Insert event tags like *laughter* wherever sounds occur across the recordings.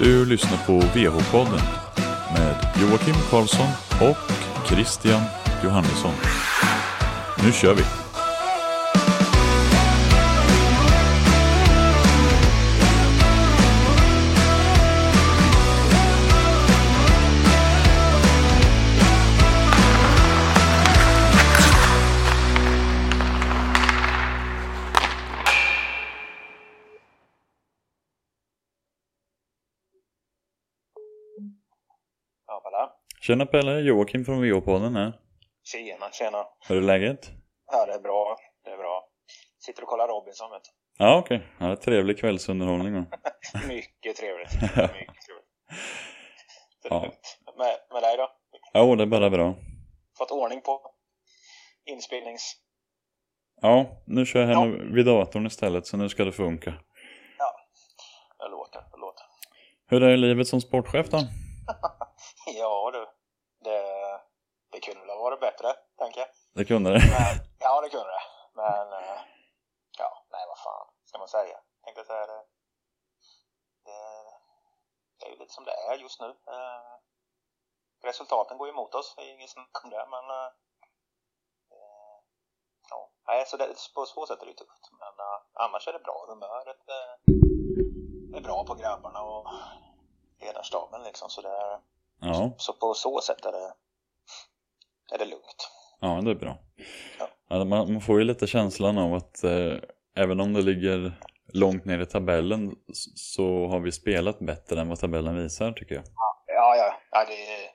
Du lyssnar på VH-podden med Joakim Karlsson och Christian Johannesson. Nu kör vi! Tjena Pelle, Joakim från VH-podden här. Tjena, tjena. Hur är läget? Ja, det är bra. Det är bra. Sitter och kollar Robinson, vet Ja okej, ja, det är trevlig kvällsunderhållning då. du. *laughs* Mycket trevligt. *laughs* Mycket trevligt. Det Ja. Med, med dig då? Jo, det är bara bra. Fått ordning på inspelnings... Ja, nu kör jag henne vid datorn istället så nu ska det funka. Det låter, det låter. Hur är livet som sportchef då? *laughs* Ja, du. Det, kunde ha varit bättre, tänker jag. Det kunde det. Men, ja, det kunde det. Men, eh, ja, nej, vad fan ska man säga? Tänkte säga det. Det, det är ju lite som det är just nu. Eh, resultaten går ju emot oss, det är inget snack om det, men eh, ja, nej, så det, på så sätt är det ju tufft. Men annars är det bra. Humöret är bra på grabbarna och ledarstaben liksom, så det är, Ja, så på så sätt är det, är det lugnt. ja det är bra. Ja. Ja, man, man får ju lite känslan av att eh, även om det ligger långt ner i tabellen så har vi spelat bättre än vad tabellen visar tycker jag. Ja, ja. ja det är...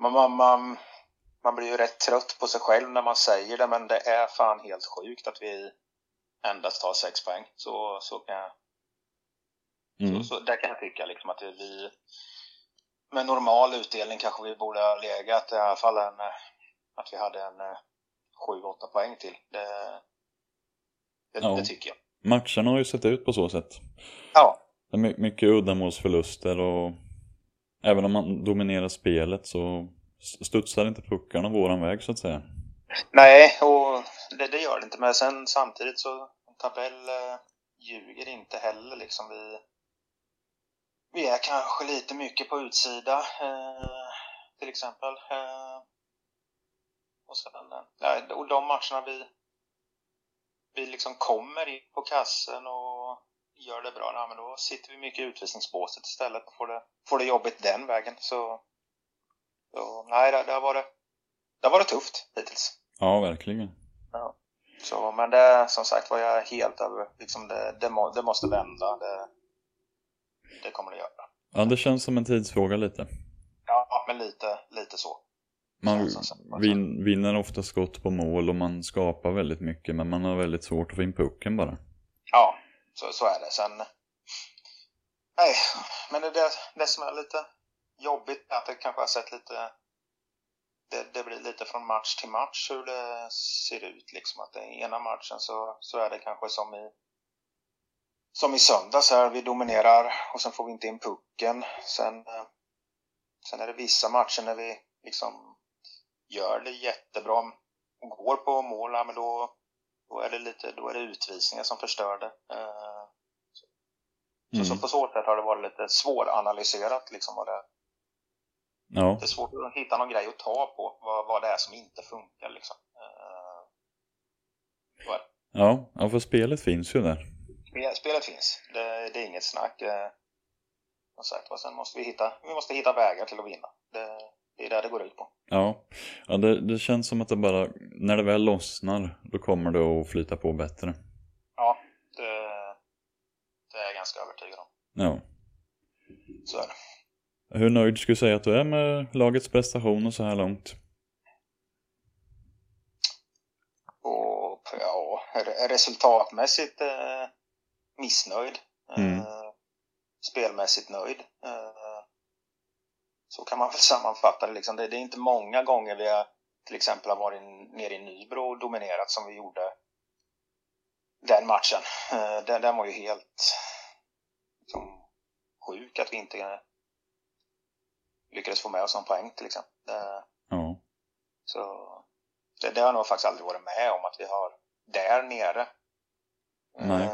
man, man, man, man blir ju rätt trött på sig själv när man säger det, men det är fan helt sjukt att vi endast har sex poäng. Så, så kan jag... Mm. Så, så där kan jag tycka liksom att vi... Med normal utdelning kanske vi borde ha legat i alla fall en... eh, Att vi hade en eh, sju, åtta poäng till. Det, det, Ja. det tycker jag. Matcherna har ju sett ut på så sätt. Ja. Det är my- mycket uddamålsförluster och även om man dominerar spelet så studsar inte puckarna våran väg så att säga. Nej, och det, det gör det inte. Men sen samtidigt så tabell eh, ljuger inte heller liksom. Vi, vi är kanske lite mycket på utsida eh, till exempel. Eh, och sen, eh, och de matcherna vi, vi liksom kommer in på kassen och gör det bra, nej, men då sitter vi mycket i utvisningsbåset istället och får det, får det jobbigt den vägen. Så, så nej, det, det, har varit, det har varit tufft hittills. Ja, verkligen. Så, men det, som sagt var jag helt över, liksom det, det, må, det måste vända. Det, det kommer det göra. Ja, det känns som en tidsfråga lite. Ja, men lite, lite så. Man vin, vinner ofta skott på mål och man skapar väldigt mycket men man har väldigt svårt att få in pucken bara. Ja, så, så är det. Sen, nej, men det, det, det som är lite jobbigt är att det kanske har sett lite, det, det blir lite från match till match hur det ser ut liksom. Att i ena matchen så, så är det kanske som i som i söndags här, vi dominerar och sen får vi inte in pucken. Sen, eh, sen är det vissa matcher när vi liksom gör det jättebra och går på mål, men då, då är det lite, då är det utvisningar som förstör det. Eh, Så, Mm. så på så sätt har det varit lite svåranalyserat liksom vad det Ja, Det är svårt att hitta någon grej att ta på, vad, vad det är som inte funkar liksom. Eh, ja, ja för spelet finns ju där. Spel- Spelet finns, det, det är inget snack. Eh, Som sagt var, sen måste vi hitta, vi måste hitta vägar till att vinna. Det, det är det det går ut på. Ja, ja det, det känns som att det bara, när det väl lossnar, då kommer det att flyta på bättre. Ja, det, det är jag ganska övertygad om. Ja. Så är det. Hur nöjd skulle du säga att du är med lagets prestation och så här långt? Och ja, re- resultatmässigt eh, missnöjd. Eh, Mm. Spelmässigt nöjd. Eh, så kan man väl *laughs* sammanfatta det liksom. Det, är inte många gånger vi har till exempel har varit nere i Nybro och dominerat som vi gjorde den matchen. Eh, den, den var ju helt liksom, sjuk att vi inte lyckades få med oss en poäng till exempel. Ja. så det, det har jag nog faktiskt aldrig varit med om att vi har där nere Nej.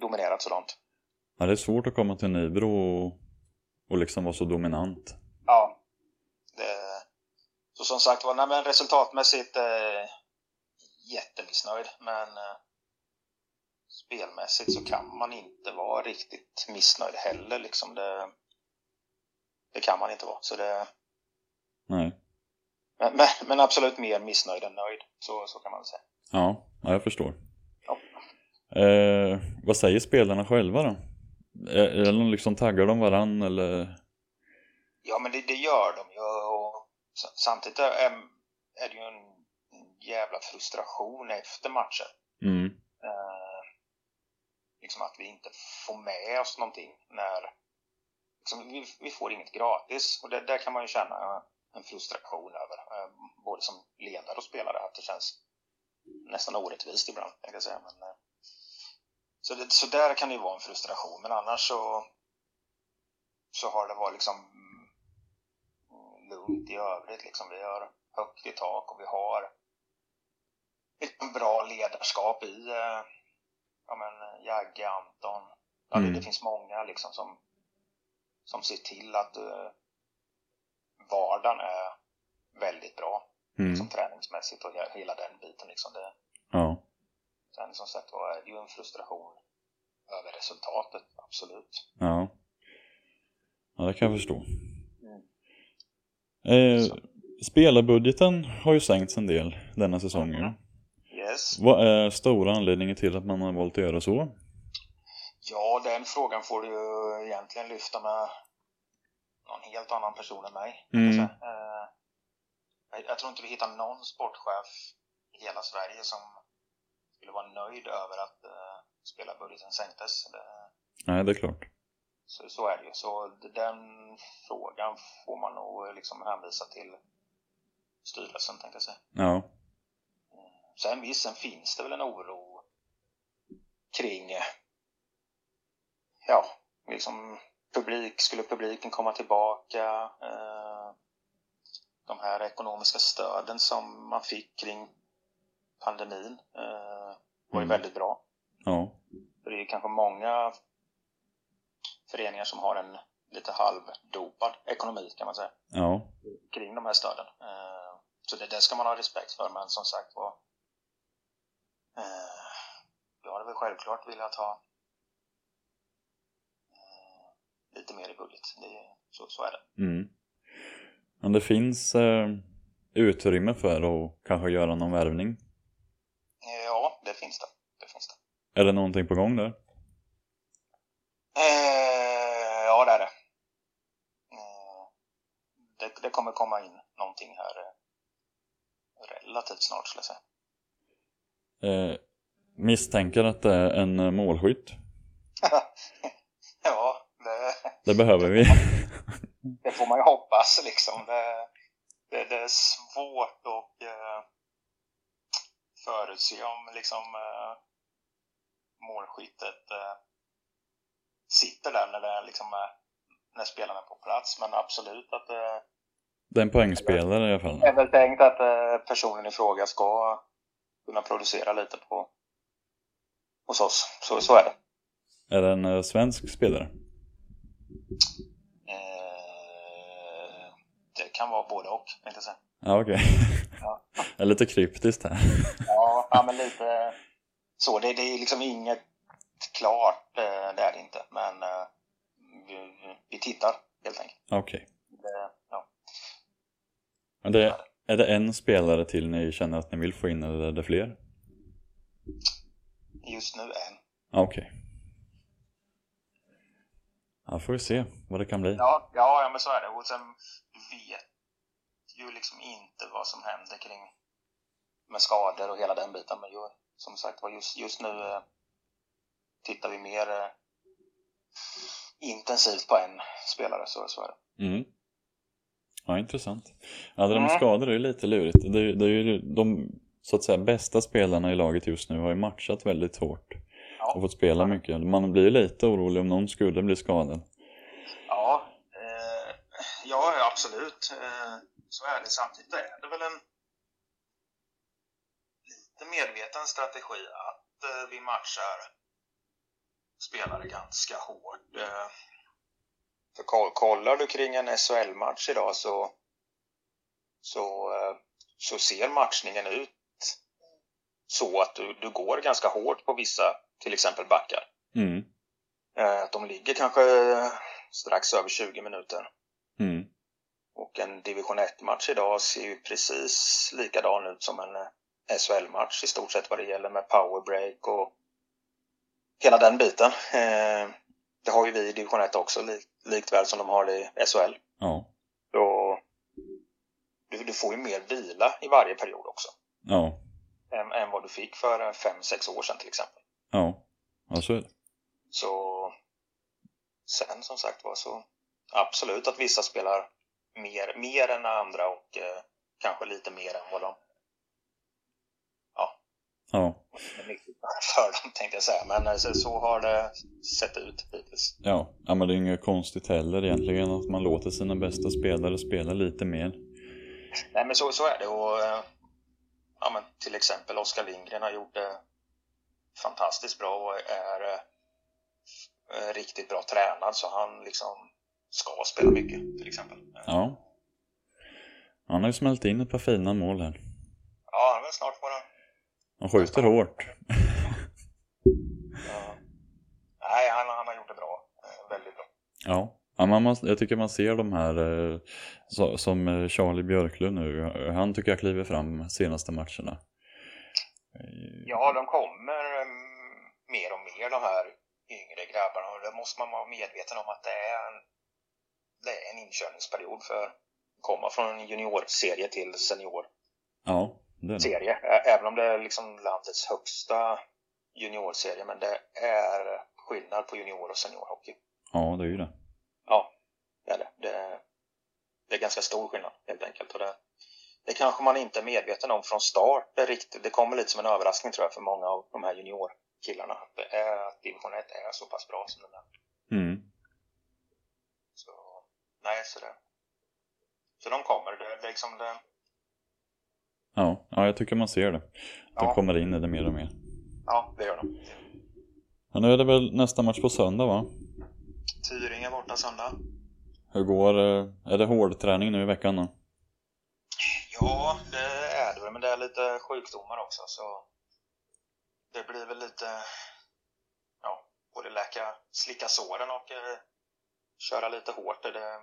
Dominerat sådant. ja, det är svårt att komma till Nybro och och liksom vara så dominant. Ja. Det, så som sagt var, nej men resultatmässigt eh, jättemissnöjd. Men eh, spelmässigt så kan man inte vara riktigt missnöjd heller liksom. Det, det kan man inte vara. Så det, Nej. men, men, men absolut mer missnöjd än nöjd. Så, så kan man säga. Ja, ja jag förstår. Eh, vad säger spelarna själva då? De liksom taggar de varann eller? Ja, men det, det gör de ju. Och samtidigt är, är det ju en jävla frustration efter matchen. Mm. Eh, liksom att vi inte får med oss någonting när liksom, vi, vi får inget gratis. Och det, där kan man ju känna en frustration över. Eh, både som ledare och spelare. Att det känns nästan orättvist ibland, kan jag säga. Men, eh, så, det, så där kan det ju vara en frustration. Men annars så, så har det varit liksom mm, lugnt i övrigt. Liksom. Vi har högt i tak och vi har ett bra ledarskap i eh, ja, men, Jagge, Anton. Ja, det, Mm. det finns många liksom som, som ser till att uh, vardagen är väldigt bra. Mm. Som träningsmässigt och he- hela den biten. Liksom. Det, Ja. Sen som sagt var är det ju en frustration över resultatet, absolut. Ja. Ja, det kan jag förstå. Mm. Eh, spelarbudgeten har ju sänkts en del denna säsongen. Mhm. Yes. Vad är stora anledningen till att man har valt att göra så? Ja, den frågan får du ju egentligen lyfta med någon helt annan person än mig. Mm. Eh, jag, jag tror inte vi hittar någon sportchef i hela Sverige som skulle vara nöjd över att uh, spelarbudgeten sänktes. Det, Nej, det är klart. så, så är det ju. Så den frågan får man nog liksom hänvisa till styrelsen, tänkte jag säga. Ja. Sen visst, sen finns det väl en oro kring, eh, ja, liksom publik, skulle publiken komma tillbaka? Eh, de här ekonomiska stöden som man fick kring pandemin eh, var ju Mm. väldigt bra. Ja. För det är kanske många föreningar som har en lite halvdopad ekonomi kan man säga Ja. kring de här stöden. Eh, Så det, det ska man ha respekt för, men som sagt var eh, jag hade väl självklart velat ha eh, lite mer i budget. Det, så, så är det. Mm. Men det finns eh, utrymme för att kanske göra någon värvning. Ja, det finns det. Det finns det. Är det någonting på gång där? Eh, ja, det är det. Eh, det. Det kommer komma in någonting här eh, relativt snart skulle jag säga. Eh, misstänker att det är en eh, målskytt. *laughs* ja, det, Det behöver vi. *laughs* det får man ju hoppas liksom. Det, det, det är svårt att förutse om liksom eh, målskyttet eh, sitter där när, det, liksom, eh, när spelarna är på plats. Men absolut att eh, det är en poängspelare i alla fall. det är väl tänkt att eh, personen i fråga ska kunna producera lite på hos oss. Så, så är det. Är det en eh, svensk spelare? Det kan vara både och, tänkte jag säga. Ja, okej. Ja. *laughs* Det är lite kryptiskt här. Ja, ja men lite så. Det, det är liksom inget klart, eh, det är det inte. Men eh, vi, vi tittar helt enkelt. Okej. Det, ja. Men det, är det en spelare till ni känner att ni vill få in eller är det fler? Just nu en. Okej. Ja, får vi se vad det kan bli. Ja, ja, ja, men så är det. Och sen vet ju liksom inte vad som händer kring med skador och hela den biten. Men ju, som sagt var, just, just nu eh, tittar vi mer eh, intensivt på en spelare. Så, så är det. Mm. Ja, intressant. Ja, det där med Mm. skador är ju lite lurigt. Det det är ju de så att säga bästa spelarna i laget just nu har ju matchat väldigt hårt Ja. och fått spela mycket. Man blir lite orolig om någon skulle bli skadad. Ja, eh, ja ja, absolut. Eh, så är det. Samtidigt är det väl en lite medveten strategi att eh, vi matchar spelare ganska hårt. Eh, För kollar du kring en SHL-match idag så, så, eh, så ser matchningen ut så att du, du går ganska hårt på vissa, till exempel backar. Mm. Eh, att de ligger kanske strax över 20 minuter. Mm. Och en division 1-match idag ser ju precis likadan ut som en eh, SHL-match i stort sett vad det gäller med powerbreak och hela den biten. Eh, det har ju vi i division 1 också, likt väl som de har det i SHL. Ja. Så du, du får ju mer vila i varje period också. Ja. Än, än vad du fick för 5-6 år sedan till exempel. Ja, ja så är det. Så sen som sagt var så absolut att vissa spelar mer, mer än andra och eh, kanske lite mer än vad de ja, Ja. för dem tänkte jag säga. Men eh, så, så har det sett ut hittills. Ja. ja, men det är inget konstigt heller egentligen att man låter sina bästa spelare spela lite mer. Nej men så, så är det och eh, ja, men till exempel Oskar Lindgren har gjort det fantastiskt bra och är eh, riktigt bra tränad så han liksom ska spela mycket till exempel. Ja. Han har ju smält in ett par fina mål här. Ja, han är väl snart på den. Han skjuter hårt. Ja. Nej, han, han har gjort det bra. Eh, väldigt bra. Ja. Ja, man jag tycker man ser de här eh, som Charlie Björklund nu. Han tycker jag kliver fram senaste matcherna. Ja, de kommer mm, mer och mer de här yngre grabbarna och det måste man vara medveten om att det är en, det är en inkörningsperiod för att komma från juniorserie till senior. Ja, det är serie. Även om det är liksom landets högsta juniorserie, men det är skillnad på junior och seniorhockey. Ja, det är ju det. Ja, det är det. Det, det är ganska stor skillnad helt enkelt. Och det kanske man inte är medveten om från start. Det, riktigt, det kommer lite som en överraskning tror jag för många av de här juniorkillarna. Att, är, att division 1 är så pass bra som den är. Mm. Så, nej, så det. Så de kommer. Det, liksom det. Ja, ja, jag tycker man ser det. De Ja. kommer in i det mer och mer. Ja, det gör de. Men nu är det väl nästa match på söndag va? Tyringe borta söndag. Hur går eh, Är det hård träning nu i veckan då? Ja, det är det väl, men det är lite sjukdomar också så det blir väl lite, ja, både läka, slicka såren och eh, köra lite hårt. Det,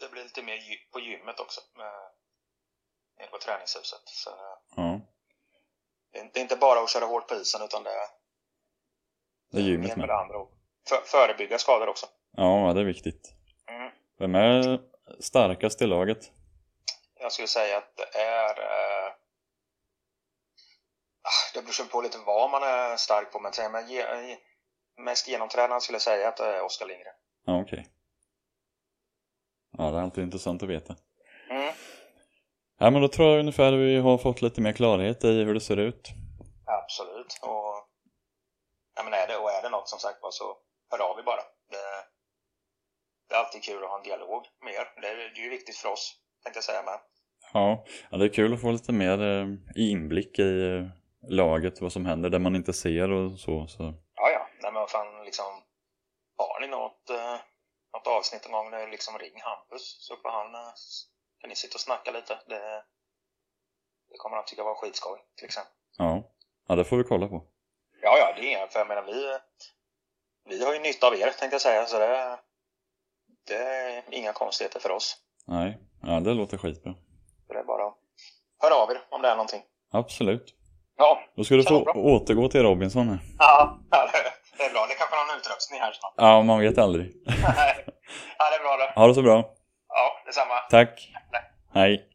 det blir lite mer på gymmet också, nere på träningshuset. Så Ja, det, är- inte bara att köra hårt på isen utan det är det är gymmet med det andra och för, förebygga skador också. Ja, ja, det är viktigt. Mm. Vem är starkast i laget? Jag skulle säga att det är... Eh, ah, det beror på lite vad man är stark på, men man ge, mest genomtränad skulle jag säga att det är Oskar Lindgren. Ja, okej. Ja, det är alltid intressant att veta. Mm. Ja, men då tror jag ungefär vi har fått lite mer klarhet i hur det ser ut. Absolut. Och, ja, men är det, och är det något som sagt var så hör av er bara. Det, det är alltid kul att ha en dialog med er. Det, det är ju viktigt för oss, tänkte jag säga med. Ja, ja det är kul att få lite mer eh, inblick i eh, laget, vad som händer, där man inte ser och så. så. Ja, ja. Nej, men fan, liksom, har ni något, eh, något avsnitt någon gång, där liksom ring Hampus så får han, kan ni sitta och snacka lite. Det, det kommer han tycka var skitskoj, till exempel. Ja. ja, det får vi kolla på. Ja, ja, det är för jag menar, vi, vi har ju nytta av er, tänkte jag säga, så det, det är inga konstigheter för oss. Nej, ja, det låter skitbra. Så det är bara att höra av er om det är någonting. Absolut. Ja, Då ska du få Kanon, återgå till Robinson här. ja det är bra. Det kanske är någon utrustning här snart. Ja, man vet aldrig. *laughs* ja, det är bra det. Ha det så bra. Ja, detsamma. Tack. Nej. Hej.